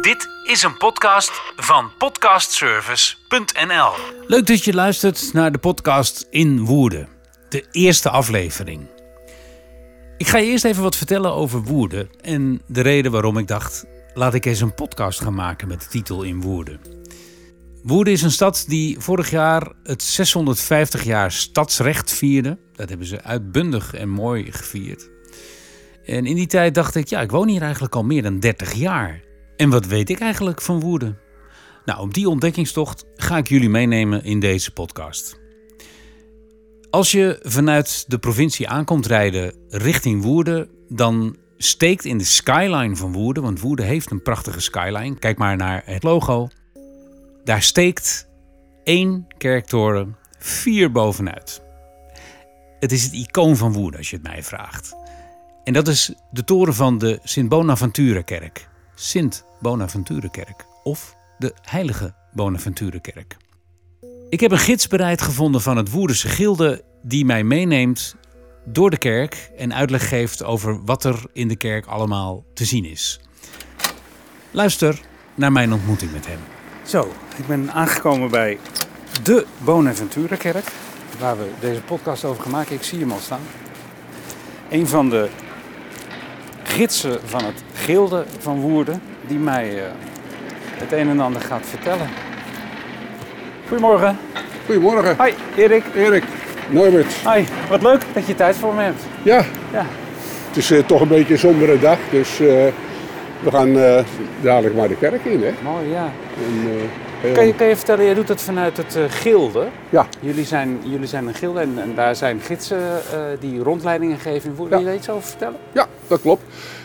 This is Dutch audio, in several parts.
Dit is een podcast van podcastservice.nl. Leuk dat je luistert naar de podcast In Woerden, de eerste aflevering. Ik ga je eerst even wat vertellen over Woerden en de reden waarom ik dacht: laat ik eens een podcast gaan maken met de titel In Woerden. Woerden is een stad die vorig jaar het 650 jaar stadsrecht vierde. Dat hebben ze uitbundig en mooi gevierd. En in die tijd dacht ik, ja, ik woon hier eigenlijk al meer dan 30 jaar. En wat weet ik eigenlijk van Woerden? Nou, op die ontdekkingstocht ga ik jullie meenemen in deze podcast. Als je vanuit de provincie aankomt rijden richting Woerden, dan steekt in de skyline van Woerden, want Woerden heeft een prachtige skyline. Kijk maar naar het logo. Daar steekt één kerktoren vier bovenuit. Het is het icoon van Woerden, als je het mij vraagt. En dat is de toren van de Sint Bonaventurekerk. Sint Bonaventurekerk of de Heilige Bonaventurekerk. Ik heb een gids bereid gevonden van het Woerdense Gilde die mij meeneemt door de kerk en uitleg geeft over wat er in de kerk allemaal te zien is. Luister naar mijn ontmoeting met hem. Zo, ik ben aangekomen bij de Bonaventurekerk, waar we deze podcast over gaan maken. Ik zie hem al staan. Een van de gidsen van het Gilde van Woerden, die mij uh, het een en ander gaat vertellen. Goedemorgen. Goedemorgen. Hoi, Erik. Erik, Norbert. Hoi, wat leuk dat je tijd voor me hebt. Ja, Ja, het is eh, toch een beetje een sombere dag, dus eh, we gaan eh, dadelijk maar de kerk in, hè. mooi, ja. En, eh, Kan je, kan je vertellen, jij doet het vanuit het eh, Gilde. Ja, Jullie zijn, jullie zijn een gilde en, en daar zijn gidsen eh, die rondleidingen geven. Wil je daar iets over vertellen? ja, dat klopt.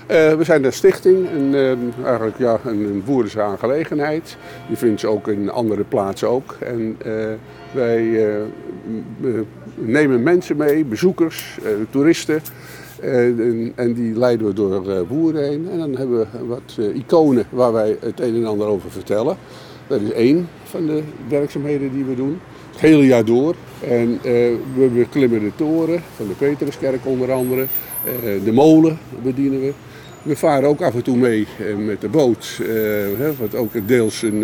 Eh, we zijn een stichting, een, eigenlijk ja, een, een aangelegenheid. Die vindt ze ook in andere plaatsen ook. En wij nemen mensen mee, bezoekers, toeristen. En, en die leiden we door Woerden heen. En dan hebben we wat iconen waar wij het een en ander over vertellen. Dat is één van de werkzaamheden die we doen. Het hele jaar door. En eh, we beklimmen de toren van de Petruskerk onder andere. Eh, de molen bedienen we. We varen ook af en toe mee eh, met de boot. hè, wat ook deels een,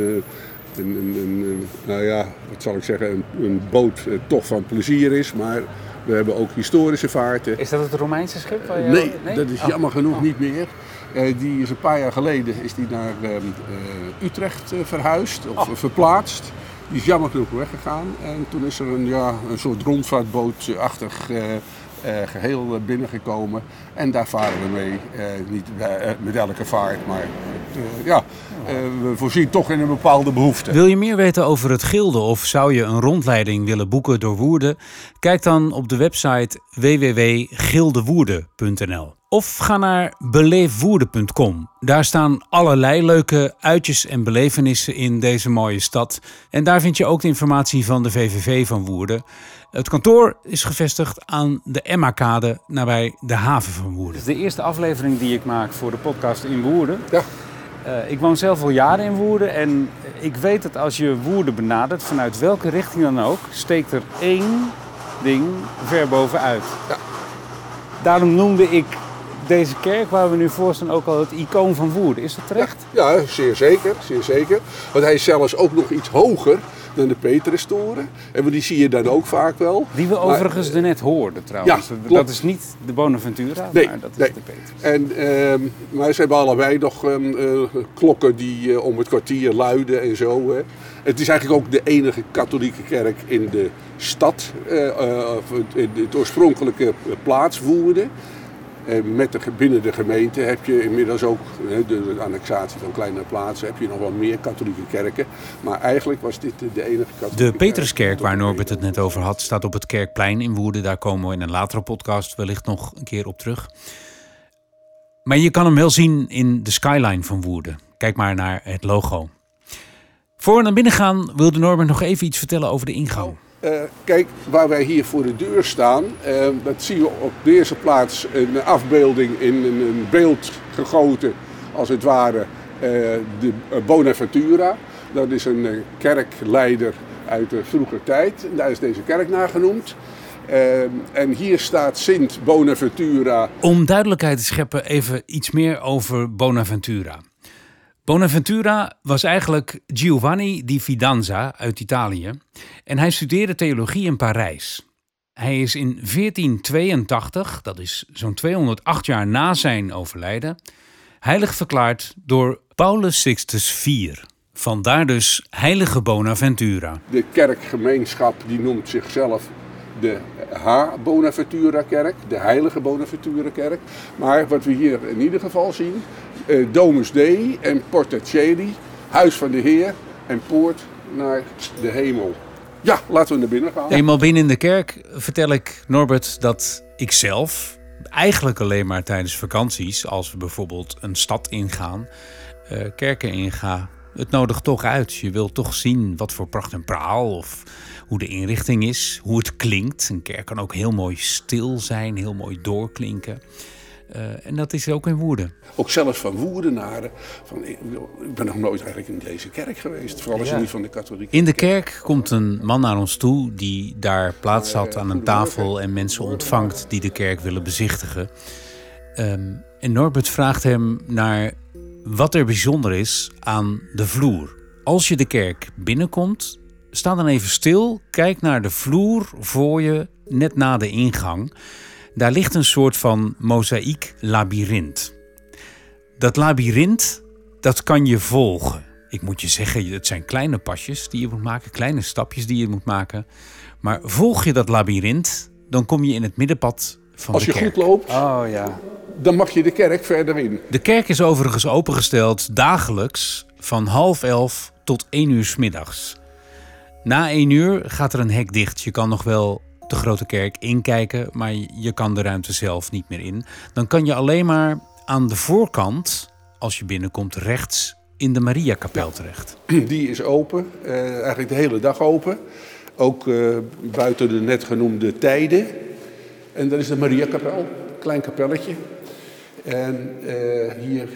een, een, nou ja, wat zal ik zeggen, een, een boot toch van plezier is. Maar we hebben ook historische vaarten. Is dat het Romeinse schip? Je- Nee, dat is Oh. jammer genoeg Oh. niet meer. Eh, die is een paar jaar geleden is die naar ehm, eh, Utrecht eh, verhuisd of Oh. verplaatst. Die is jammer genoeg weggegaan. En toen is er een, ja, een soort rondvaartbootachtig eh, geheel eh, binnengekomen. En daar varen we mee. Niet met elke vaart, maar ja, we voorzien toch in een bepaalde behoefte. Wil je meer weten over het gilde of zou je een rondleiding willen boeken door Woerden? Kijk dan op de website www.gildewoerden.nl of ga naar beleefwoerden.com. Daar staan allerlei leuke uitjes en belevenissen in deze mooie stad. En daar vind je ook de informatie van de VVV van Woerden. Het kantoor is gevestigd aan de Emma-kade nabij de haven van Woerden. Het is de eerste aflevering die ik maak voor de podcast in Woerden. Ja. Eh, ik woon zelf al jaren in Woerden en ik weet dat als je Woerden benadert, vanuit welke richting dan ook, steekt er één ding ver bovenuit. Ja. Daarom noemde ik deze kerk waar we nu voor staan ook al het icoon van Woerden. Is dat terecht? Ja, zeer zeker, zeer zeker. Want hij is zelfs ook nog iets hoger dan de Petrustoren. En die zie je dan ook vaak wel. Die we Maar, overigens er net hoorden trouwens. ja, dat is niet de Bonaventura, Nee, maar dat is nee. de Petrus. En, ehm, maar ze hebben allebei nog ehm, eh, klokken die eh, om het kwartier luiden en zo. Hè. Het is eigenlijk ook de enige katholieke kerk in de stad, of het, in het oorspronkelijke plaats Woerden. En met de, binnen de gemeente heb je inmiddels ook, de, annexatie van kleinere plaatsen, heb je nog wel meer katholieke kerken. Maar eigenlijk was dit de, enige katholieke De kerk. Petruskerk, waar Norbert het net over had, staat op het Kerkplein in Woerden. Daar komen we in een latere podcast wellicht nog een keer op terug. Maar je kan hem wel zien in de skyline van Woerden. Kijk maar naar het logo. Voor we naar binnen gaan, wilde Norbert nog even iets vertellen over de ingang. Eh, kijk, waar wij hier voor de deur staan, eh, dat zien we op de eerste plaats een afbeelding in een, beeld gegoten, als het ware, eh, de Bonaventura. Dat is een kerkleider uit de vroege tijd. Daar is deze kerk naar genoemd. En hier staat Sint Bonaventura. Om duidelijkheid te scheppen, even iets meer over Bonaventura. Bonaventura was eigenlijk Giovanni di Fidanza uit Italië en hij studeerde theologie in Parijs. Hij is in 1482, dat is zo'n 208 jaar na zijn overlijden, heilig verklaard door Paulus Sixtus IV. Vandaar dus Heilige Bonaventura. De kerkgemeenschap die noemt zichzelf de H. Bonaventura kerk, de Heilige Bonaventura kerk. Maar wat we hier in ieder geval zien, eh, Domus Dei en Porta Celi, Huis van de Heer en Poort naar de hemel. Ja, laten we naar binnen gaan. Eenmaal binnen in de kerk vertel ik Norbert dat ik zelf eigenlijk alleen maar tijdens vakanties, als we bijvoorbeeld een stad ingaan, uh, kerken ingaan, het nodigt toch uit. Je wilt toch zien wat voor pracht en praal of hoe de inrichting is, hoe het klinkt. Een kerk kan ook heel mooi stil zijn, heel mooi doorklinken. Uh, en dat is ook in Woerden. Ook zelfs van Woerdenaren. Van, ik ben nog nooit eigenlijk in deze kerk geweest. Vooral als je niet van de katholieke In de kerk komt een man naar ons toe die daar plaats had aan een tafel en mensen ontvangt die de kerk willen bezichtigen. Um, en Norbert vraagt hem naar wat er bijzonder is aan de vloer. Als je de kerk binnenkomt, sta dan even stil, kijk naar de vloer voor je, net na de ingang. Daar ligt een soort van mozaïek labyrint. Dat labyrint, dat kan je volgen. Ik moet je zeggen, het zijn kleine pasjes die je moet maken, kleine stapjes die je moet maken. Maar volg je dat labyrint, dan kom je in het middenpad van Als de kerk. Als je goed loopt, oh, ja. dan mag je de kerk verder in. De kerk is overigens opengesteld dagelijks van half elf tot één uur s middags. Na één uur gaat er een hek dicht. Je kan nog wel de grote kerk inkijken, maar je kan de ruimte zelf niet meer in. Dan kan je alleen maar aan de voorkant, als je binnenkomt, rechts in de Mariakapel terecht. Die is open, uh, eigenlijk de hele dag open. Ook uh, buiten de net genoemde tijden. En dat is de Mariakapel, klein kapelletje. En uh, hier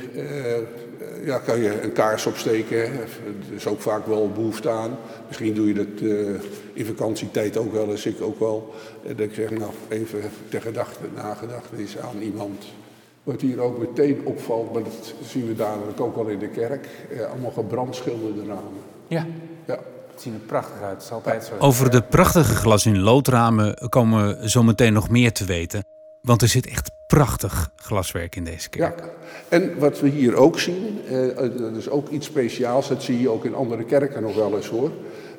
ja, kan je een kaars opsteken. Er is ook vaak wel behoefte aan. Misschien doe je dat uh, in vakantietijd ook wel eens. Ik ook wel. Dat ik zeg, nou, even ter gedachte, nagedachtenis aan iemand. Wat hier ook meteen opvalt, maar dat zien we dadelijk ook al in de kerk. Eh, allemaal gebrandschilderde ramen. Ja. ja. Het ziet er prachtig uit. Het is altijd zo. Over de prachtige glas in loodramen komen we zo meteen nog meer te weten. Want er zit echt prachtig glaswerk in deze kerk. Ja, en wat we hier ook zien, uh, dat is ook iets speciaals. Dat zie je ook in andere kerken nog wel eens hoor.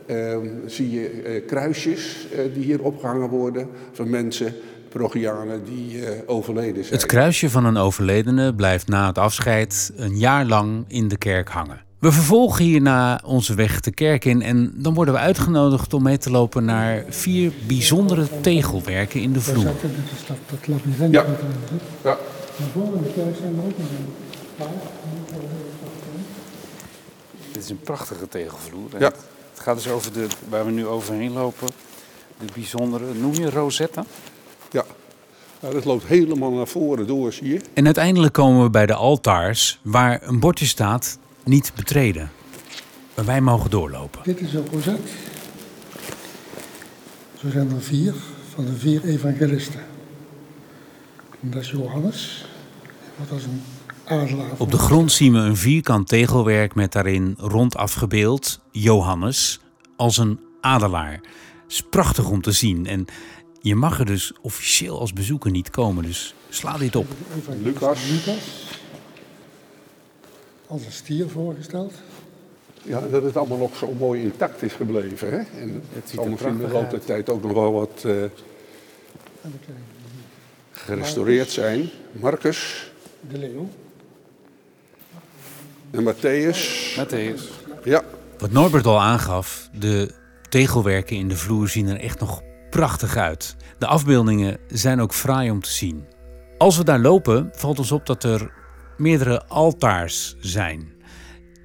Uh, zie je uh, kruisjes die hier opgehangen worden van mensen, progianen, die overleden zijn. Het kruisje van een overledene blijft na het afscheid een jaar lang in de kerk hangen. We vervolgen hierna onze weg de kerk in en dan worden we uitgenodigd om mee te lopen naar vier bijzondere tegelwerken in de vloer. Dat is dat, dat labyrint. Ja. ja. Er. Dit is een prachtige tegelvloer. Ja. Het gaat dus over de, waar we nu overheen lopen, de bijzondere, noem je rosette? Ja. Nou, dat loopt helemaal naar voren door, zie je. En uiteindelijk komen we bij de altaars, waar een bordje staat niet betreden. Maar wij mogen doorlopen. Dit is een rozet. Zo zijn er vier van de vier evangelisten. En dat is Johannes, wat als een adelaar. Op de grond zien we een vierkant tegelwerk met daarin rond afgebeeld Johannes als een adelaar. Het is prachtig om te zien en je mag er dus officieel als bezoeker niet komen, dus sla dit op. Lucas. Lucas als een stier voorgesteld. Ja, dat het allemaal nog zo mooi intact is gebleven. Hè? En het ziet er in de loop der tijd ook nog wel wat uh, gerestaureerd zijn. Marcus. De Leeuw. En Matthäus. Matthäus. Ja. Wat Norbert al aangaf, de tegelwerken in de vloer zien er echt nog prachtig uit. De afbeeldingen zijn ook fraai om te zien. Als we daar lopen, valt ons op dat er meerdere altaars zijn.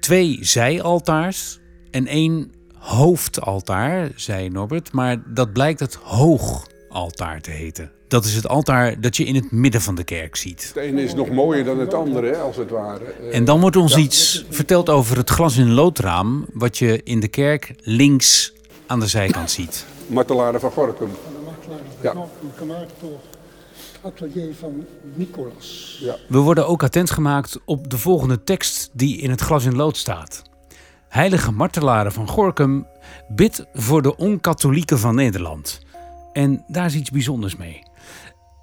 Twee zijaltaars en één hoofdaltaar, zei Norbert, maar dat blijkt het hoogaltaar te heten. Dat is het altaar dat je in het midden van de kerk ziet. Het ene is nog mooier dan het andere, als het ware. En dan wordt ons iets verteld over het glas in loodraam, wat je in de kerk links aan de zijkant ziet. Martelaren van Gorkum. Ja. Atelier van Nicolas. Ja. We worden ook attent gemaakt op de volgende tekst die in het glas in lood staat. Heilige martelaren van Gorkum, bid voor de onkatholieken van Nederland. En daar is iets bijzonders mee.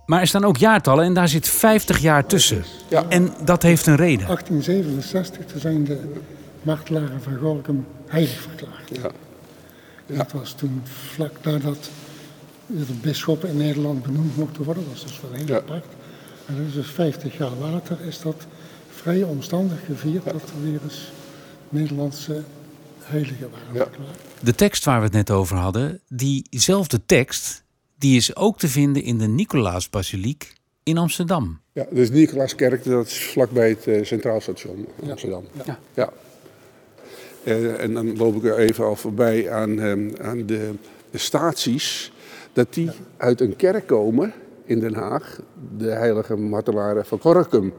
Maar er staan ook jaartallen en daar zit 50 jaar tussen. Ja. En dat heeft een reden. 1867 toen zijn de martelaren van Gorkum heilig verklaard. Ja. Dat was toen vlak nadat de bisschoppen in Nederland benoemd mochten worden. Dat was dus wel heel Ja. apart. En dat is dus 50 jaar later is dat vrij omstandig gevierd dat er weer eens Nederlandse heiligen waren Ja. De tekst waar we het net over hadden, diezelfde tekst, die is ook te vinden in de Nicolaasbasiliek in Amsterdam. Ja, dus Nicolaaskerk, dat is vlakbij het eh, Centraal Station in Amsterdam. Ja. Ja. Eh, en dan loop ik er even al voorbij aan, ehm, aan de, de staties. Dat die uit een kerk komen in Den Haag. De heilige martelaren van Gorkum.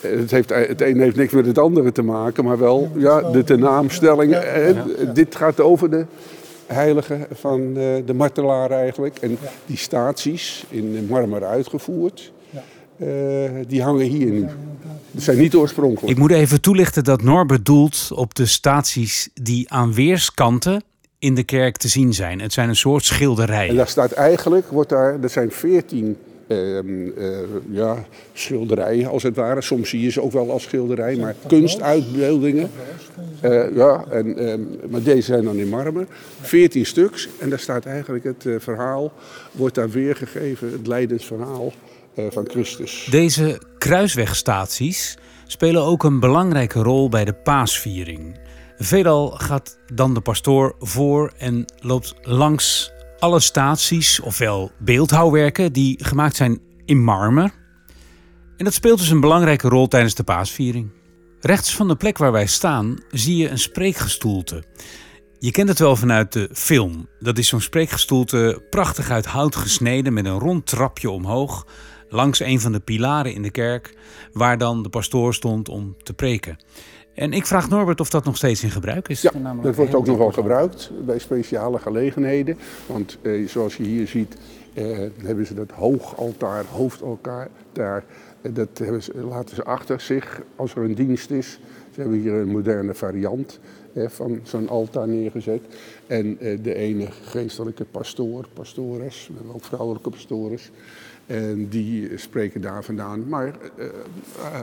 Eh, Het, heeft, het een heeft niks met het andere te maken, maar wel ja, de, de naamstelling. eh, Dit gaat over de heiligen van eh, de martelaren eigenlijk. En die staties in marmer uitgevoerd, eh, die hangen hier nu. Dat zijn niet oorspronkelijk. Ik moet even toelichten dat Norbert doelt op de staties die aan weerskanten in de kerk te zien zijn. Het zijn een soort En schilderijen. daar staat eigenlijk, wordt daar, er zijn veertien ehm, eh, ja, schilderijen als het ware. Soms zie je ze ook wel als schilderij, maar kunstuitbeeldingen. Eh, ja, en, ehm, maar deze zijn dan in marmer. Veertien stuks. En daar staat eigenlijk het eh, verhaal, wordt daar weergegeven, het lijdensverhaal eh, van Christus. Deze kruiswegstaties spelen ook een belangrijke rol bij de paasviering. Veelal gaat dan de pastoor voor en loopt langs alle staties, ofwel beeldhouwwerken die gemaakt zijn in marmer. En dat speelt dus een belangrijke rol tijdens de paasviering. Rechts van de plek waar wij staan zie je een spreekgestoelte. Je kent het wel vanuit de film. Dat is zo'n spreekgestoelte prachtig uit hout gesneden met een rond trapje omhoog langs een van de pilaren in de kerk waar dan de pastoor stond om te preken. En ik vraag Norbert of dat nog steeds in gebruik is. Ja, dat wordt ook nog wel gebruikt bij speciale gelegenheden. Want eh, zoals je hier ziet, eh, hebben ze dat hoogaltaar, hoofdaltaar, daar, eh, dat hebben ze, laten ze achter zich als er een dienst is. Ze hebben hier een moderne variant eh, van zo'n altaar neergezet. En eh, de ene geestelijke pastoor, pastores, we hebben ook vrouwelijke pastores. En die spreken daar vandaan. Maar eh, eh,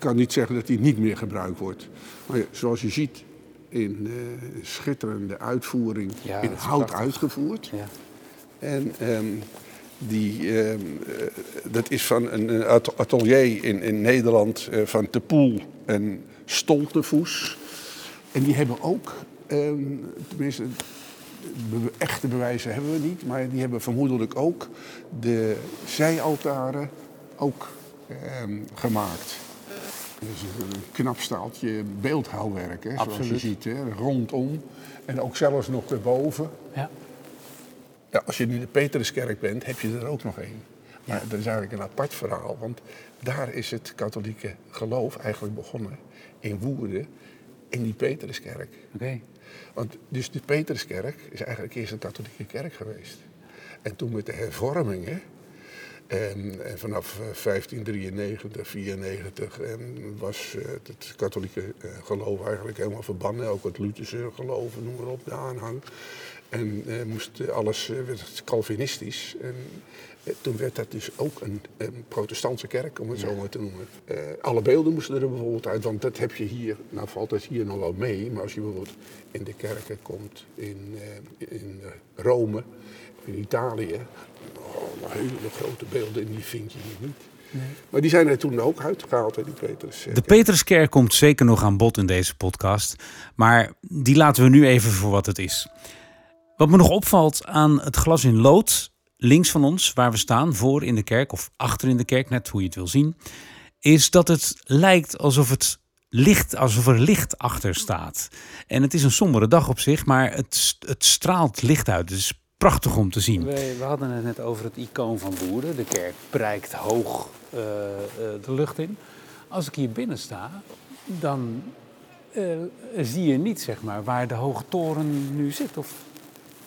kan niet zeggen dat die niet meer gebruikt wordt. Maar ja, zoals je ziet, in eh, schitterende uitvoering, Ja, in hout prachtig. uitgevoerd. Ja. En ehm, die, ehm, eh, dat is van een at- atelier in, in Nederland eh, van Te Poel en Stoltevoes. En die hebben ook, ehm, tenminste, be- echte bewijzen hebben we niet, maar die hebben vermoedelijk ook de zijaltaren ook ehm, gemaakt. Dus een knap staaltje beeldhouwwerk, hè, zoals je ziet, hè, rondom. En ook zelfs nog erboven. Ja. Ja, als je nu de Petruskerk bent, heb je er ook nog één. Maar dat is eigenlijk een apart verhaal, want daar is het katholieke geloof eigenlijk begonnen. In Woerden, in die Petruskerk. Oké. Want dus de Petruskerk is eigenlijk eerst een katholieke kerk geweest. En toen met de hervormingen, en, en vanaf eh, 1593, 94, en was eh, het katholieke eh, geloof eigenlijk helemaal verbannen. Ook het Lutherse geloof, noem maar op, de aanhang. En eh, moest eh, alles eh, werd Calvinistisch. En eh, toen werd dat dus ook een, een protestantse kerk, om het zo maar te noemen. Eh, alle beelden moesten er bijvoorbeeld uit, want dat heb je hier, nou valt het hier nog wel mee, maar als je bijvoorbeeld in de kerken komt in, eh, in eh, Rome, in Italië, oh, hele grote beelden, en die vind je hier niet. Maar die zijn er toen ook uitgehaald, hè, die Petrus. eh, De Petruskerk komt zeker nog aan bod in deze podcast, maar die laten we nu even voor wat het is. Wat me nog opvalt aan het glas in lood, links van ons, waar we staan, voor in de kerk of achter in de kerk, net hoe je het wil zien, is dat het lijkt alsof het licht, alsof er licht achter staat. En het is een sombere dag op zich, maar het, het straalt licht uit. Het is prachtig om te zien. We, we hadden het net over het icoon van Woerden. De kerk prijkt hoog eh, eh, de lucht in. Als ik hier binnen sta, dan eh, zie je niet zeg maar, waar de hoge toren nu zit. Of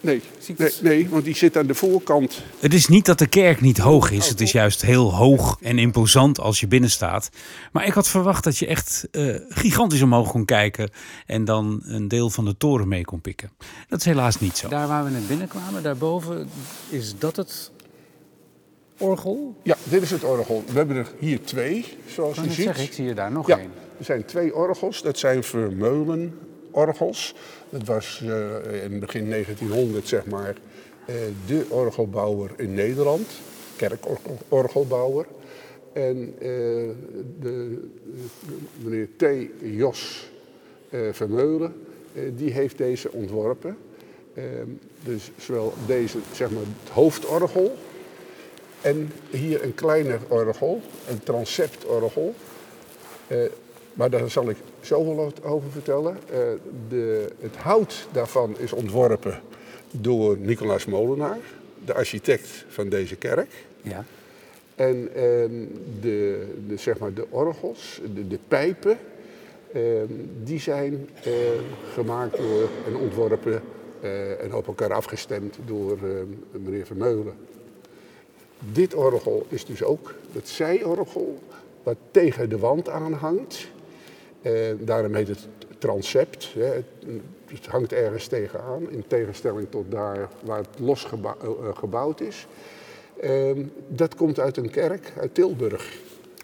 Nee, nee, nee, want die zit aan de voorkant. Het is niet dat de kerk niet hoog is. Het is juist heel hoog en imposant als je binnen staat. Maar ik had verwacht dat je echt uh, gigantisch omhoog kon kijken. En dan een deel van de toren mee kon pikken. Dat is helaas niet zo. Daar waar we net binnenkwamen, daarboven, is dat het orgel? Ja, dit is het orgel. We hebben er hier twee, zoals je ziet. Zeg, ik zie je daar nog één. er zijn twee orgels. Dat zijn Vermeulen-orgels. Dat was uh, in begin 1900, zeg maar, uh, de orgelbouwer in Nederland. Kerkorgelbouwer. En uh, de, meneer T. Jos Vermeulen, die heeft deze ontworpen. Ehm, dus zowel deze, zeg maar, het hoofdorgel en hier een kleiner orgel, een transeptorgel. Maar daar zal ik zoveel over vertellen. Uh, de, het hout daarvan is ontworpen door Nicolaas Molenaar, de architect van deze kerk. Ja. En uh, de, de, zeg maar de orgels, de, de pijpen, ehm, die zijn eh, gemaakt door en ontworpen en op elkaar afgestemd door meneer Vermeulen. Dit orgel is dus ook het zijorgel wat tegen de wand aanhangt. Daarom heet het transept. Hè. Het, het, hangt ergens tegenaan, in tegenstelling tot daar waar het los gebouw, uh, gebouwd is. Uh, dat komt uit een kerk uit Tilburg.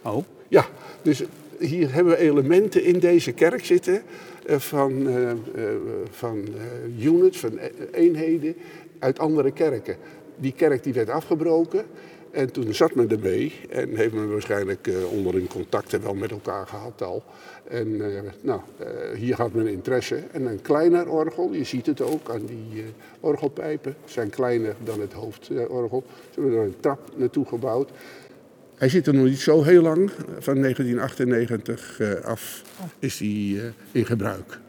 Oh? Ja, dus hier hebben we elementen in deze kerk zitten uh, van, van units, van eenheden uit andere kerken die kerk die werd afgebroken. En toen zat men ermee en heeft men waarschijnlijk uh, onderling contacten wel met elkaar gehad al. En uh, nou, uh, hier had men interesse. En een kleiner orgel, je ziet het ook aan die orgelpijpen, zijn kleiner dan het hoofdorgel. Ze hebben er een trap naartoe gebouwd. Hij zit er nog niet zo heel lang, van 1998 af is hij in gebruik.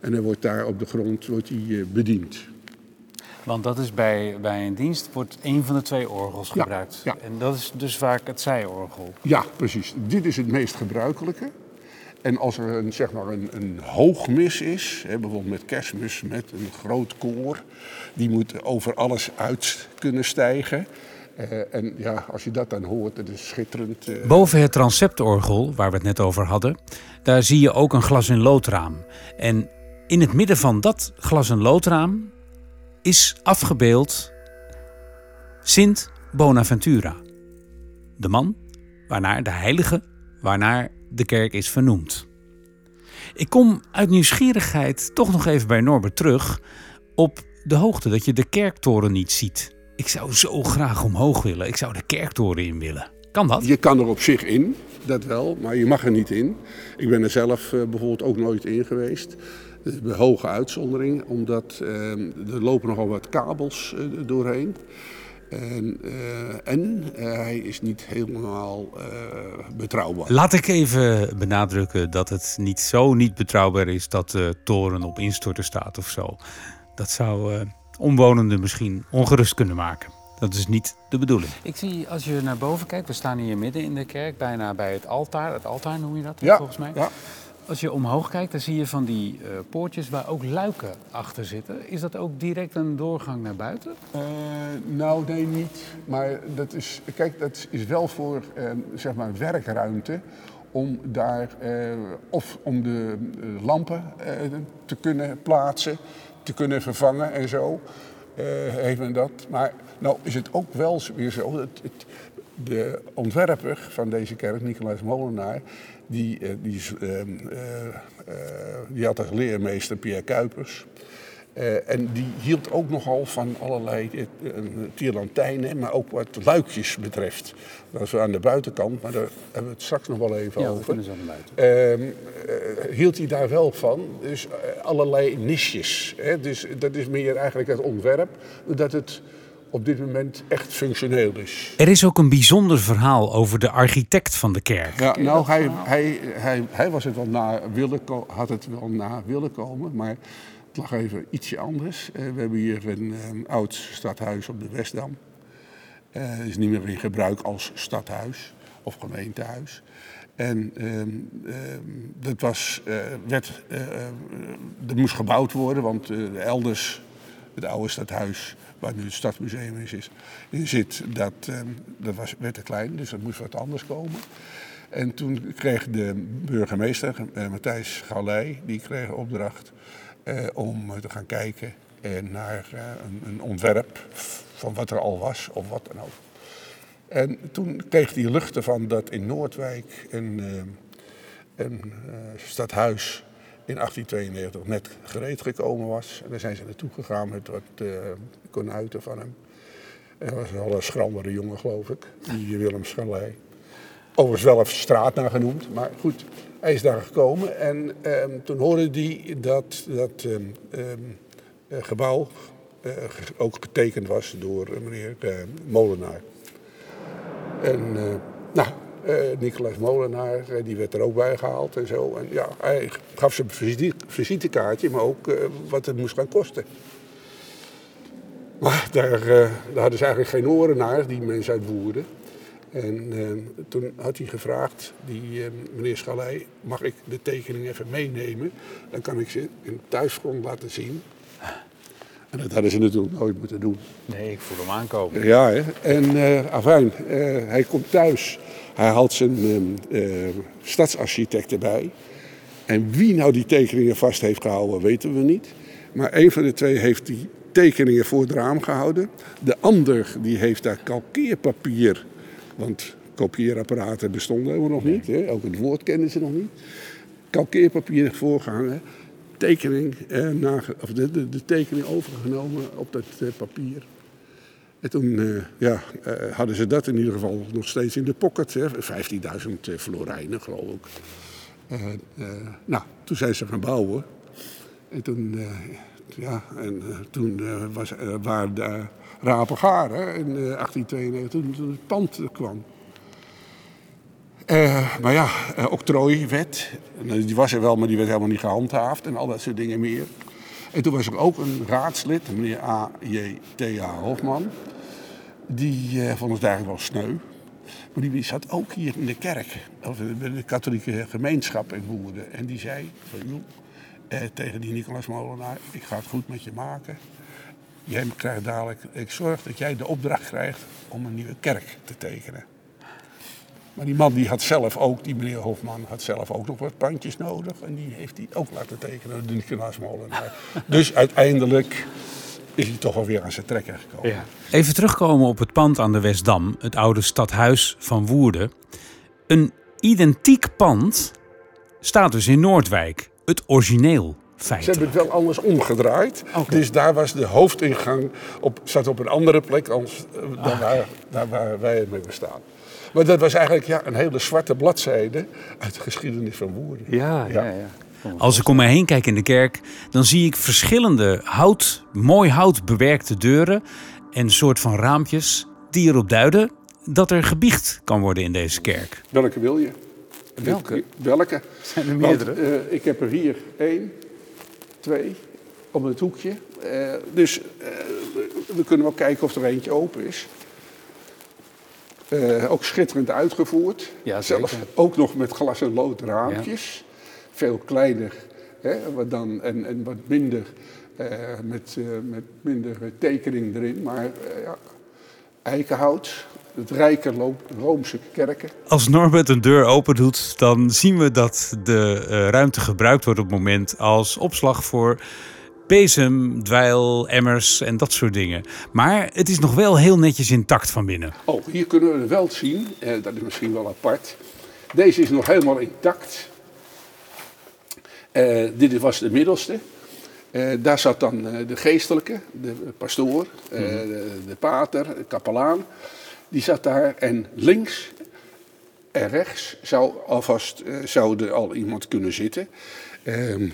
En hij wordt daar op de grond wordt hij, bediend. Want dat is bij, bij een dienst wordt een van de twee orgels gebruikt. Ja, En dat is dus vaak het zijorgel. Ja, precies. Dit is het meest gebruikelijke. En als er een, zeg maar een, een hoogmis is, hè, bijvoorbeeld met kerstmis met een groot koor, die moet over alles uit kunnen stijgen. Uh, en ja, als je dat dan hoort, het is schitterend. Uh... Boven het transeptorgel, waar we het net over hadden, daar zie je ook een glas- en loodraam. En in het midden van dat glas- en loodraam is afgebeeld Sint Bonaventura. De man waarnaar de heilige, waarnaar de kerk is vernoemd. Ik kom uit nieuwsgierigheid toch nog even bij Norbert terug op de hoogte dat je de kerktoren niet ziet. Ik zou zo graag omhoog willen. Ik zou de kerktoren in willen. Kan dat? Je kan er op zich in, dat wel, maar je mag er niet in. Ik ben er zelf eh, bijvoorbeeld ook nooit in geweest. Een hoge uitzondering, omdat uh, er lopen nogal wat kabels uh, doorheen. En, uh, en hij is niet helemaal betrouwbaar. Laat ik even benadrukken dat het niet zo niet betrouwbaar is dat de toren op instorten staat of zo. Dat zou omwonenden misschien ongerust kunnen maken. Dat is niet de bedoeling. Ik zie als je naar boven kijkt, we staan hier midden in de kerk, bijna bij het altaar. Het altaar noem je dat ja, volgens mij. Ja. Als je omhoog kijkt, dan zie je van die uh, poortjes waar ook luiken achter zitten. Is dat ook direct een doorgang naar buiten? Uh, nou, nee, niet. Maar dat is, kijk, dat is wel voor uh, zeg maar werkruimte om daar of om de lampen te kunnen plaatsen, te kunnen vervangen en zo. heeft men dat. Maar nou is het ook wel weer zo. Dat het, de ontwerper van deze kerk, Nicolaas Molenaar, die, eh, die, uh, die had als leermeester Pierre Kuipers. en die hield ook nogal van allerlei tierlantijnen, maar ook wat luikjes betreft. Dat is aan de buitenkant, maar daar hebben we het straks nog wel even ja, over. We buiten. hield hij daar wel van. Dus allerlei nisjes. Hè? Dus dat is meer eigenlijk het ontwerp. Dat het op dit moment echt functioneel is. Er is ook een bijzonder verhaal over de architect van de kerk. Ja, nou, hij, hij, hij, hij was het wel na willen had het wel na willen komen, maar het lag even ietsje anders. Uh, we hebben hier een, een, oud stadhuis op de Westdam. Het uh, is niet meer in gebruik als stadhuis of gemeentehuis. En uh, dat was, uh, werd, dat moest gebouwd worden, want elders het oude stadhuis, waar nu het Stadsmuseum is, is in zit, dat, ehm, dat was, werd te klein, dus dat moest wat anders komen. En toen kreeg de burgemeester, uh, Matthijs Gallei, die kreeg opdracht uh, om te gaan kijken naar een, een, ontwerp van wat er al was of wat dan ook. En toen kreeg hij lucht ervan dat in Noordwijk een, een stadhuis in 1892 net gereed gekomen was. En daar zijn ze naartoe gegaan met wat uh, konuiten van hem. Hij was wel een schrandere jongen, geloof ik, die Willem Schalei. Overigens wel een straat naar genoemd, maar goed, hij is daar gekomen. En ehm, toen hoorde hij dat dat ehm, ehm, eh, gebouw uh, ook getekend was door meneer Molenaar. En nou, uh, Molenaar, uh, die werd er ook bij gehaald en zo. En ja, hij gaf ze een visitekaartje, maar ook uh, wat het moest gaan kosten. Maar daar, daar, hadden ze eigenlijk geen oren naar, die mensen uit Woerden. En toen had hij gevraagd, die meneer Schalei, mag ik de tekening even meenemen? Dan kan ik ze in thuisgrond laten zien. En dat hadden ze natuurlijk nooit moeten doen. Nee, ik voel hem aankomen. Ja, hè? en uh, afijn, uh, hij komt thuis. Hij haalt zijn uh, stadsarchitect erbij. En wie nou die tekeningen vast heeft gehouden, weten we niet. Maar een van de twee heeft die tekeningen voor het raam gehouden. De ander die heeft daar kalkeerpapier, want kopieerapparaten bestonden helemaal nog niet. Hè? Ook het woord kenden ze nog niet. Kalkeerpapier voorgehangen tekening, eh, of de, de, tekening overgenomen op dat eh, papier. En toen eh, ja, eh, hadden ze dat in ieder geval nog steeds in de pocket. 15.000 florijnen, geloof ik. nou, toen zijn ze gaan bouwen. En toen, ja, en, toen was, waren de rapen gaar in 1892, toen, toen het pand kwam. Uh, maar ja, uh, octrooiwet, die was er wel, maar die werd helemaal niet gehandhaafd en al dat soort dingen meer. En toen was er ook een raadslid, meneer A.J.T.A. Hofman. Die uh, vond het eigenlijk wel sneu. Maar die zat ook hier in de kerk, of de, de katholieke gemeenschap in Woerden. En die zei van, joh, tegen die Nicolaas Molenaar, ik ga het goed met je maken. Jij krijgt dadelijk, ik zorg dat jij de opdracht krijgt om een nieuwe kerk te tekenen. Maar die man die had zelf ook, die meneer Hofman, had zelf ook nog wat pandjes nodig. En die heeft hij ook laten tekenen, de Nicolaas Molenaar. dus uiteindelijk is hij toch alweer aan zijn trekker gekomen. Ja. Even terugkomen op het pand aan de Westdam, het oude stadhuis van Woerden. Een identiek pand staat dus in Noordwijk, het origineel. Feitelijk. Ze hebben het wel anders omgedraaid. Dus daar was de hoofdingang op, zat op een andere plek dan, dan ah. waar, daar waar wij mee bestaan. Maar dat was eigenlijk ja, een hele zwarte bladzijde uit de geschiedenis van Woerden. Ja, ja, ja. Als ik om me heen kijk in de kerk, dan zie ik verschillende hout, mooi hout bewerkte deuren en een soort van raampjes die erop duiden dat er gebiecht kan worden in deze kerk. Welke wil je? Welke? Welke? Zijn er meerdere? Want, uh, ik heb er hier één, twee, op het hoekje. Uh, dus uh, we kunnen wel kijken of er eentje open is. Uh, ook schitterend uitgevoerd. Ja, Zelfs ook nog met glas en lood raampjes. Ja. Veel kleiner hè, wat dan, en, en wat minder, uh, met, uh, met minder tekening erin. Maar ja, eikenhout, het rijke Roomse kerken. Als Norbert een deur open doet, dan zien we dat de ruimte gebruikt wordt op het moment als opslag voor bezem, dweil, emmers en dat soort dingen. Maar het is nog wel heel netjes intact van binnen. Oh, hier kunnen we het wel zien. Eh, dat is misschien wel apart. Deze is nog helemaal intact. Uh, dit was de middelste. Uh, daar zat dan uh, de geestelijke, de pastoor, mm -hmm. de, de, pater, de kapelaan. Die zat daar en links en rechts zou alvast zou er al iemand kunnen zitten. Ehm,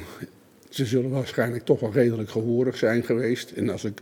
ze zullen waarschijnlijk toch wel redelijk gehoorig zijn geweest. En als ik,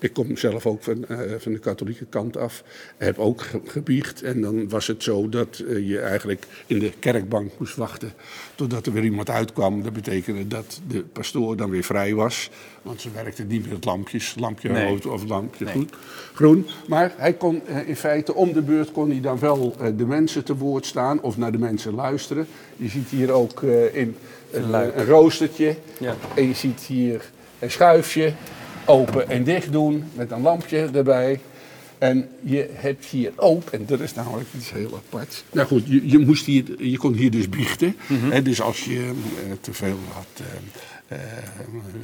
ik kom zelf ook van, uh, van de katholieke kant af, heb ook ge gebiecht. En dan was het zo dat uh, je eigenlijk in de kerkbank moest wachten totdat er weer iemand uitkwam. Dat betekende dat de pastoor dan weer vrij was. Want ze werkte niet met lampjes, lampje nee. rood of lampje nee. groen. Maar hij kon uh, in feite om de beurt kon hij dan wel de mensen te woord staan of naar de mensen luisteren. Je ziet hier ook in een, een roostertje. Ja. En je ziet hier een schuifje. open en dicht doen met een lampje erbij. En je hebt hier ook, en dat is namelijk iets heel apart. Nou goed, je, je, moest hier, je kon hier dus biechten. hè, dus als je eh, te veel had, eh, eh,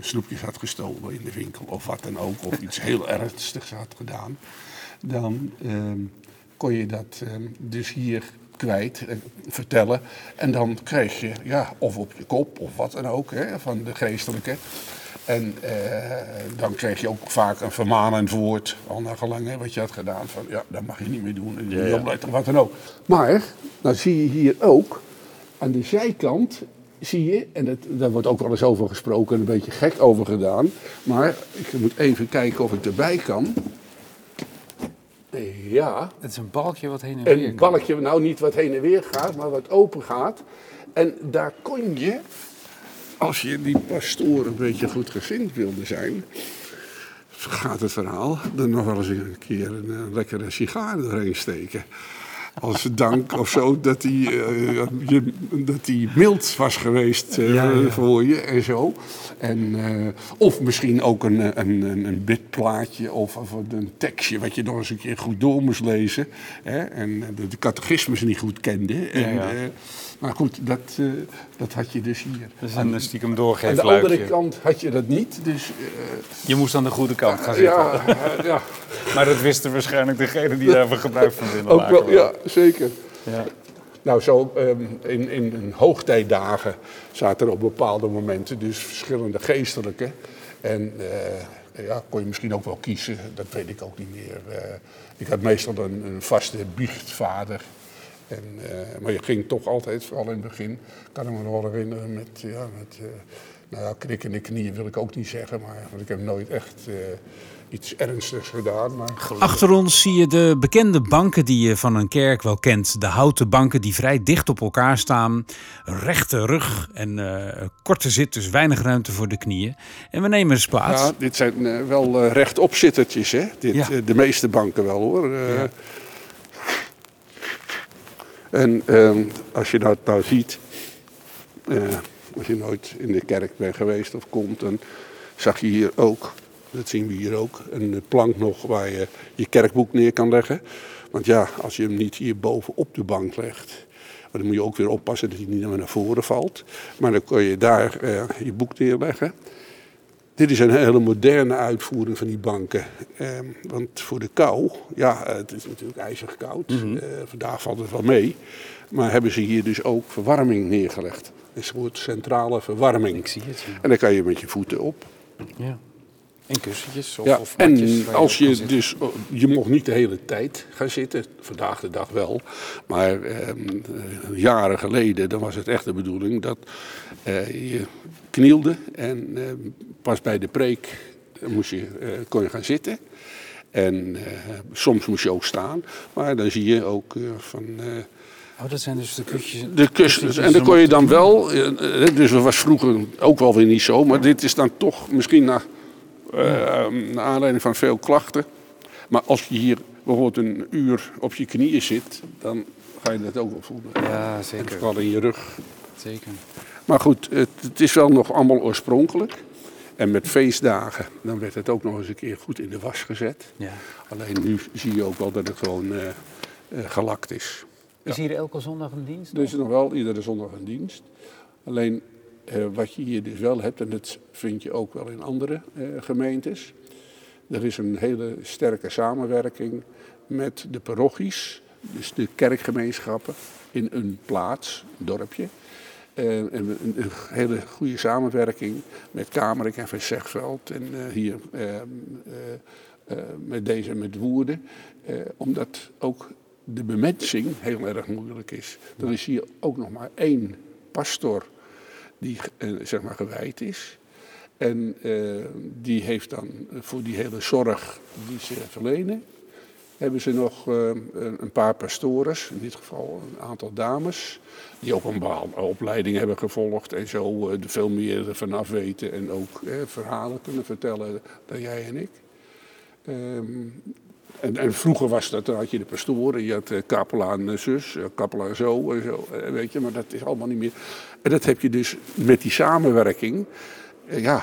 snoepjes had gestolen in de winkel of wat dan ook, of iets heel ernstigs had gedaan, dan ehm, kon je dat ehm, dus hier kwijt, eh, vertellen. En dan kreeg je, ja, of op je kop of wat dan ook, hè, van de geestelijke. En eh, dan kreeg je ook vaak een vermanend woord, al naar gelang hè, wat je had gedaan. Van ja, dat mag je niet meer doen, en Ja, ja. wat dan ook. Maar, dan zie je hier ook, aan de zijkant zie je, en dat, daar wordt ook wel eens over gesproken en een beetje gek over gedaan. Maar ik moet even kijken of ik erbij kan. Ja, Het is een balkje wat heen en weer een balkje, nou niet wat heen en weer gaat, maar wat open gaat. En daar kon je, als je die pastoor een beetje goed gezind wilde zijn, gaat het verhaal, dan nog wel eens een keer een, eh, lekkere sigaar doorheen steken. Als dank of zo dat hij, eh, je- dat hij mild was geweest eh, Ja, ja. voor je en zo. En, eh, of misschien ook een, een, een, een bidplaatje of, of een tekstje wat je nog eens een keer goed door moest lezen. Hè? En de, de catechismus niet goed kende. En, ja. Eh, maar goed, dat, eh, dat had je dus hier. Dat is een stiekem Aan de andere kant had je dat niet. Dus Je moest aan de goede kant gaan eh, zitten. ja, eh, ja, Maar dat wisten waarschijnlijk degenen die daarvan gebruik van willen ook maken. wel, ja, zeker. Ja. Nou, zo ehm, in, in, in hoogtijdagen zaten er op bepaalde momenten dus verschillende geestelijke. En eh, ja, kon je misschien ook wel kiezen, dat weet ik ook niet meer. Eh, ik had meestal een, een vaste biechtvader. En, eh, maar je ging toch altijd, vooral in het begin, kan ik me nog wel herinneren, met, ja, met eh, nou ja, knikkende knieën wil ik ook niet zeggen, maar want ik heb nooit echt eh, iets ernstigs gedaan. Maar Achter ons zie je de bekende banken die je van een kerk wel kent. De houten banken die vrij dicht op elkaar staan. Rechte rug en eh, korte zit, dus weinig ruimte voor de knieën. En we nemen eens plaats. Ja, dit zijn eh, wel rechtopzittertjes, hè? Dit, Ja. de meeste banken wel, hoor. Eh, En ehm, als je dat nou ziet, eh, als je nooit in de kerk bent geweest of komt, dan zag je hier ook, dat zien we hier ook, een plank nog waar je je kerkboek neer kan leggen. Want ja, als je hem niet hier boven op de bank legt, dan moet je ook weer oppassen dat hij niet naar voren valt. Maar dan kun je daar eh, je boek neerleggen. Dit is een hele moderne uitvoering van die banken. Ehm, want voor de kou, ja, het is natuurlijk ijzig koud. Eh, vandaag valt het wel mee. Maar hebben ze hier dus ook verwarming neergelegd. Een soort centrale verwarming. Ik zie het, ja. En dan kan je met je voeten op. Ja. En kussentjes of, Ja, of matjes waar en als je dus, je mocht niet de hele tijd gaan zitten, vandaag de dag wel, maar ehm, eh, jaren geleden, dan was het echt de bedoeling dat eh, je knielde en eh, pas bij de preek moest je, eh, kon je gaan zitten. En eh, soms moest je ook staan, maar dan zie je ook eh, van eh, Oh, dat zijn dus de kussens. de. En dan kon je dan wel, eh, eh, dus dat was vroeger ook wel weer niet zo, maar dit is dan toch misschien naar, eh, naar aanleiding van veel klachten. Maar als je hier bijvoorbeeld een uur op je knieën zit, dan ga je dat ook wel voelen. Ja, En zeker. vooral in je rug. zeker. Maar goed, het, het is wel nog allemaal oorspronkelijk. En met feestdagen, dan werd het ook nog eens een keer goed in de was gezet. Ja. Alleen nu zie je ook wel dat het gewoon eh, eh, gelakt is. Is hier elke zondag een dienst? Er is nog wel iedere zondag een dienst. Alleen eh, wat je hier dus wel hebt, en dat vind je ook wel in andere gemeentes. Er is een hele sterke samenwerking met de parochies, dus de kerkgemeenschappen in een plaats, een dorpje. Eh, en een, hele goede samenwerking met Kamerik en Van en eh, hier eh, eh, met deze, met Woerden. Omdat ook de bemensing heel erg moeilijk is. Er is hier ook nog maar één pastor die zeg maar gewijd is. En die heeft dan voor die hele zorg die ze verlenen, hebben ze nog eh, een paar pastores, in dit geval een aantal dames, die ook een bepaalde opleiding hebben gevolgd en zo eh, er veel meer ervan af weten en ook eh, verhalen kunnen vertellen dan jij en ik. Ehm, en, en vroeger was dat, dan had je de pastoren, je had kapelaan zus, kapelaan zo en zo, weet je, maar dat is allemaal niet meer. En dat heb je dus met die samenwerking, ja,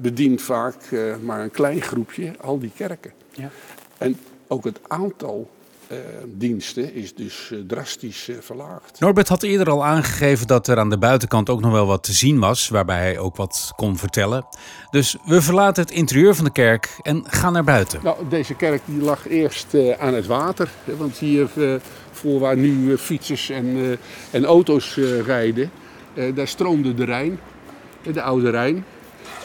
bedient vaak maar een klein groepje al die kerken. Ja. En ook het aantal uh, diensten is dus uh, drastisch uh, verlaagd. Norbert had eerder al aangegeven dat er aan de buitenkant ook nog wel wat te zien was, waarbij hij ook wat kon vertellen. Dus we verlaten het interieur van de kerk en gaan naar buiten. Nou, deze kerk die lag eerst aan het water, want hier voor waar nu fietsers en, en auto's rijden, daar stroomde de Rijn, de Oude Rijn.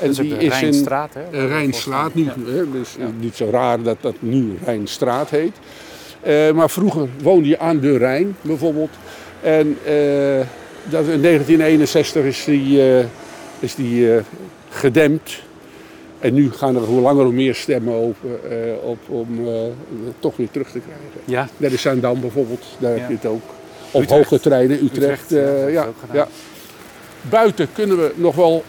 En die is Rijnstraat, hè? Rijnstraat, nu, ja. dus niet zo raar dat dat nu Rijnstraat heet. Uh, maar vroeger woonde je aan de Rijn bijvoorbeeld. En uh, dat, in 1961 is die, uh, is die gedempt. En nu gaan er hoe langer hoe meer stemmen op, op om toch weer terug te krijgen. Ja. Net is Zaandam bijvoorbeeld, daar ja. heb je het ook. Op Utrecht. hoge treinen, Utrecht. Utrecht ja, ja, Buiten kunnen we nog wel,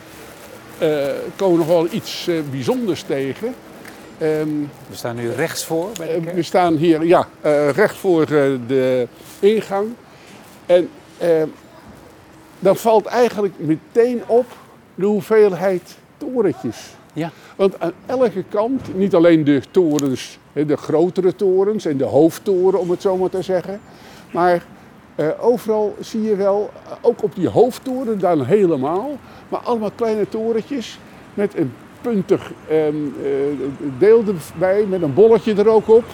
komen nog wel iets bijzonders tegen. Um, we staan nu rechts voor bij de kerk? We staan hier ja, recht voor de ingang. En uh, dan valt eigenlijk meteen op de hoeveelheid torentjes. Ja. Want aan elke kant, niet alleen de torens, de grotere torens en de hoofdtoren om het zo maar te zeggen. Maar overal zie je wel, ook op die hoofdtoren dan helemaal, maar allemaal kleine torentjes met een puntig ehm, eh, deel erbij met een bolletje er ook op.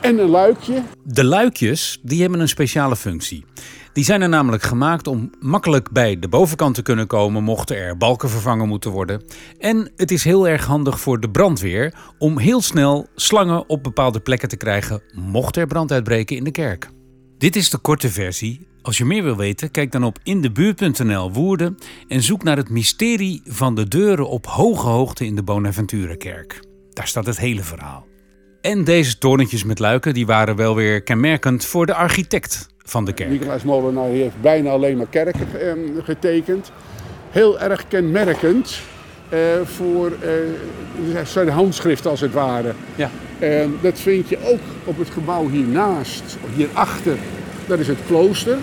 En een luikje. De luikjes die hebben een speciale functie. Die zijn er namelijk gemaakt om makkelijk bij de bovenkant te kunnen komen mochten er balken vervangen moeten worden. En het is heel erg handig voor de brandweer om heel snel slangen op bepaalde plekken te krijgen mocht er brand uitbreken in de kerk. Dit is de korte versie als je meer wil weten, kijk dan op indebuurt.nl Woerden en zoek naar het mysterie van de deuren op hoge hoogte in de Bonaventura-kerk. Daar staat het hele verhaal. En deze torentjes met luiken die waren wel weer kenmerkend voor de architect van de kerk. Nicolaas Molenaar heeft bijna alleen maar kerken ehm, getekend. Heel erg kenmerkend voor uh, zijn handschrift als het ware. Ja. Dat vind je ook op het gebouw hiernaast, hierachter dat is het klooster.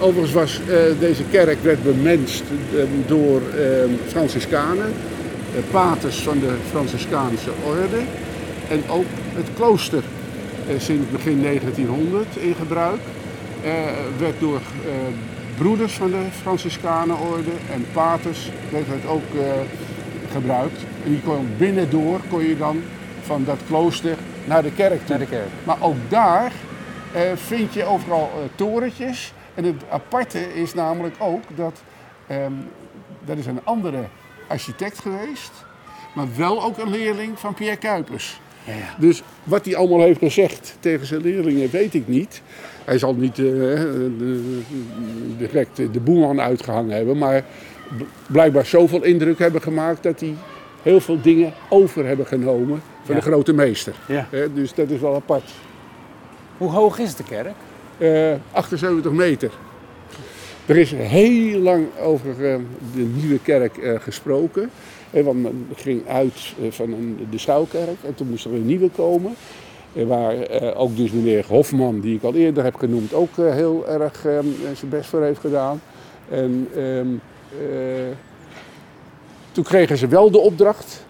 Overigens was uh, deze kerk werd bemenst uh, door uh, Franciscanen, paters van de Franciscaanse orde. En ook het klooster eh, sinds begin 1900 in gebruik. Eh, werd door broeders van de Franciscanenorde en paters werd het ook gebruikt. En die kon binnendoor kon je dan van dat klooster naar de kerk toe. Naar de kerk. Maar ook daar uh, vind je overal uh, torentjes. En het aparte is namelijk ook dat um, dat is een andere architect geweest, maar wel ook een leerling van Pierre Kuipers. Ja, ja. Dus wat hij allemaal heeft gezegd tegen zijn leerlingen weet ik niet. Hij zal niet uh, direct de boeman uitgehangen hebben, maar blijkbaar zoveel indruk hebben gemaakt dat hij heel veel dingen over hebben genomen van ja. de grote meester. dus dat is wel apart. Hoe hoog is de kerk? Uh, eh, 78 meter. Er is heel lang over uh, de nieuwe kerk gesproken. Want men ging uit van een, de Schouwkerk en toen moest er een nieuwe komen. waar ook dus meneer Hofman, die ik al eerder heb genoemd, ook heel erg zijn best voor heeft gedaan. En ehm, toen kregen ze wel de opdracht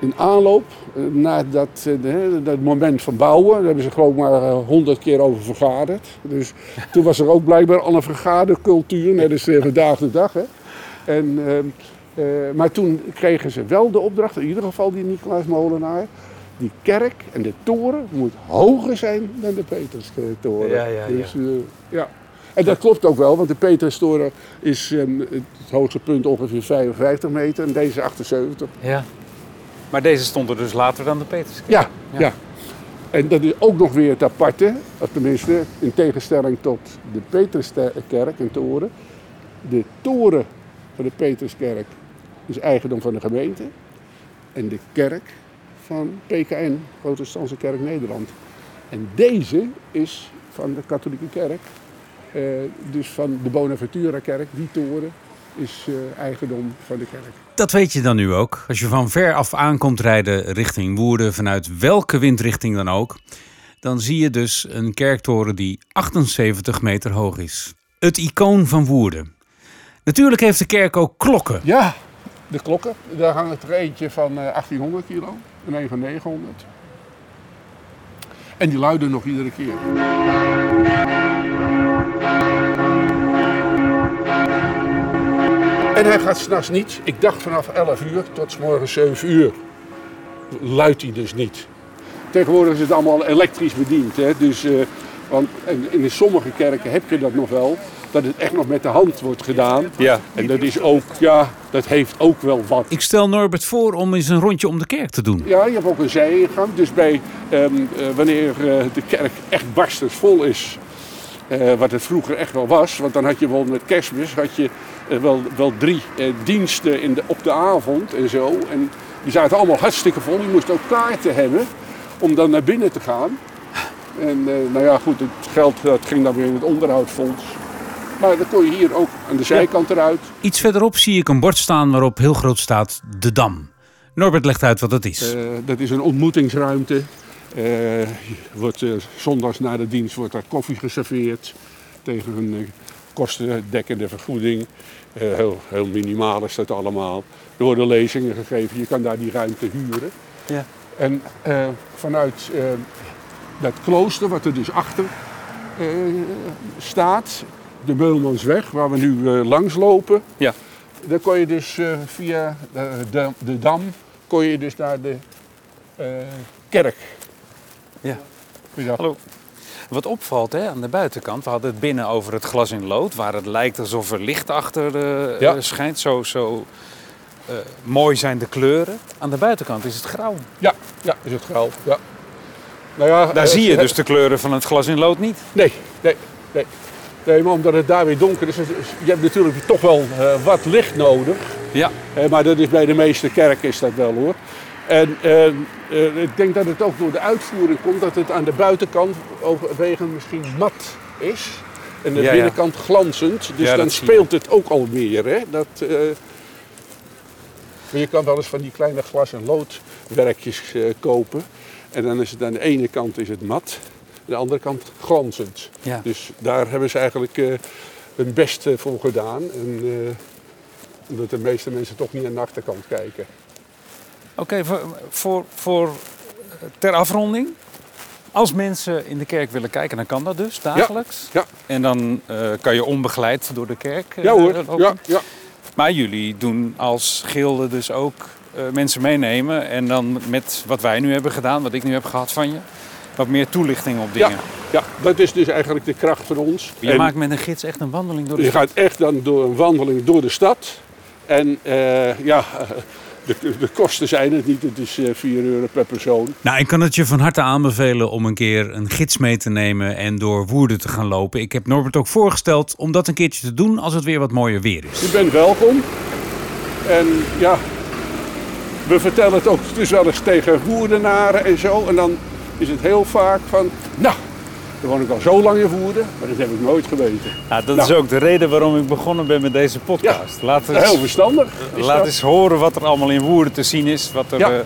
in aanloop eh, naar dat, eh, dat moment van bouwen. Daar hebben ze geloof ik maar eh, honderd keer over vergaderd. Dus toen was er ook blijkbaar al een vergadercultuur, net als vandaag de dag. Hè. En, uh, maar toen kregen ze wel de opdracht, in ieder geval die Nicolaas Molenaar. Die kerk en de toren moet hoger zijn dan de Petrustoren. Ja, ja, dus, ja. ja. En dat klopt ook wel, want de Petrustoren is um, het hoogste punt ongeveer 55 meter en deze 78. Ja. Maar deze stond er dus later dan de Peterskerk? Ja, ja, En dat is ook nog weer het aparte, tenminste in tegenstelling tot de Peterskerk en toren. De toren van de Peterskerk is eigendom van de gemeente. En de kerk van PKN, Protestantse Kerk Nederland. En deze is van de katholieke kerk. Uh, dus van de Bonaventura-kerk, die toren is uh, eigendom van de kerk. Dat weet je dan nu ook. Als je van ver af aankomt rijden richting Woerden, vanuit welke windrichting dan ook, dan zie je dus een kerktoren die 78 meter hoog is. Het icoon van Woerden. Natuurlijk heeft de kerk ook klokken. Ja, de klokken. Daar hangt er eentje van 1800 eh, kilo en een van 900. En die luiden nog iedere keer. En hij gaat s'nachts niet. Ik dacht vanaf 11 uur tot s morgens 7 uur. Luidt hij dus niet. Tegenwoordig is het allemaal elektrisch bediend. Hè? Dus, uh, want in sommige kerken heb je dat nog wel dat het echt nog met de hand wordt gedaan. Ja. En dat is ook, ja, dat heeft ook wel wat. Ik stel Norbert voor om eens een rondje om de kerk te doen. Ja, je hebt ook een zijingang. Dus bij, um, uh, wanneer uh, de kerk echt barstensvol is, uh, wat het vroeger echt wel was. Want dan had je wel met kerstmis had je, wel, wel drie diensten in de, op de avond en zo. En die zaten allemaal hartstikke vol. Je moest ook kaarten hebben om dan naar binnen te gaan. En nou ja, goed, het geld dat ging dan weer in het onderhoudsfonds. Maar dan kon je hier ook aan de zijkant eruit. Iets verderop zie ik een bord staan waarop heel groot staat De Dam. Norbert legt uit wat dat is. Uh, dat is een ontmoetingsruimte. Uh, wordt, uh, zondags na de dienst wordt daar koffie geserveerd. Tegen een kostendekkende vergoeding. heel, heel minimaal is dat allemaal. Er worden lezingen gegeven. Je kan daar die ruimte huren. Ja. En vanuit dat klooster, wat er dus achter staat, de Beulmansweg, waar we nu uh, langs lopen. Ja. Daar kon je dus uh, via de, de, de, Dam kon je dus naar de kerk. Ja. Hallo. Wat opvalt hè, aan de buitenkant, we hadden het binnen over het glas in lood, waar het lijkt alsof er licht achter ja. schijnt. Zo, zo mooi zijn de kleuren. Aan de buitenkant is het grauw. Ja, ja is het grauw. Ja. Nou ja, Daar zie je dus de kleuren van het glas in lood niet. Nee, nee, nee. Nee, maar omdat het daar weer donker is, je hebt natuurlijk toch wel uh, wat licht nodig. Ja. Uh, maar dat is bij de meeste kerken is dat wel hoor. En uh, ik denk dat het ook door de uitvoering komt dat het aan de buitenkant overwegend misschien mat is. En de binnenkant glanzend. Dus dan speelt het ook al meer. Hè? Dat, je kan wel eens van die kleine glas- en loodwerkjes kopen. En dan is het aan de ene kant is het mat de andere kant glanzend. Ja. Dus daar hebben ze eigenlijk uh, hun best voor gedaan. En, uh, omdat de meeste mensen toch niet aan de achterkant kijken. Oké, voor, voor, voor, ter afronding. Als mensen in de kerk willen kijken, dan kan dat dus dagelijks. Ja. ja. En dan uh, kan je onbegeleid door de kerk. ja hoor. Ja, ja. Maar jullie doen als gilde dus ook mensen meenemen. En dan met wat wij nu hebben gedaan, wat ik nu heb gehad van je wat meer toelichting op dingen. Ja, ja, dat is dus eigenlijk de kracht van ons. Je maakt met een gids echt een wandeling door de je stad? Je gaat echt dan door een wandeling door de stad. En uh, ja, de, de, kosten zijn het niet. Het is 4 eh, euro per persoon. Nou, ik kan het je van harte aanbevelen om een keer een gids mee te nemen en door Woerden te gaan lopen. Ik heb Norbert ook voorgesteld om dat een keertje te doen als het weer wat mooier weer is. Je bent welkom. En ja, we vertellen het ook dus wel eens tegen Woerdenaren en zo. En dan is het heel vaak van, nou, dan woon ik al zo lang in Voerden, maar dat heb ik nooit geweten. Ja, dat is nou. ook de reden waarom ik begonnen ben met deze podcast. Ja, laat eens, heel verstandig. Laat eens horen wat er allemaal in Woerden te zien is. Wat er, ja. uh,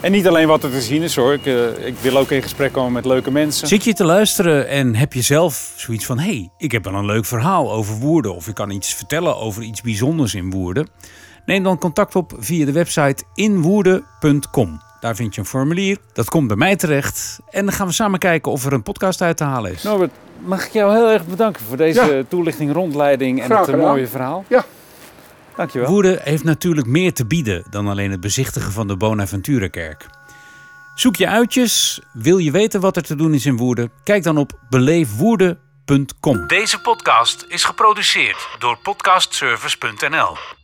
en niet alleen wat er te zien is hoor. Ik, uh, ik, wil ook in gesprek komen met leuke mensen. Zit je te luisteren en heb je zelf zoiets van... hé, hey, ik heb wel een leuk verhaal over Woerden... of ik kan iets vertellen over iets bijzonders in Woerden... Neem dan contact op via de website inwoerden.com. Daar vind je een formulier. Dat komt bij mij terecht. En dan gaan we samen kijken of er een podcast uit te halen is. Norbert, mag ik jou heel erg bedanken voor deze toelichting, rondleiding en het mooie verhaal. Ja. Dankjewel. Woerden heeft natuurlijk meer te bieden dan alleen het bezichtigen van de Bonaventurekerk. Zoek je uitjes, wil je weten wat er te doen is in Woerden? Kijk dan op beleefwoerden.com. Deze podcast is geproduceerd door podcastservice.nl.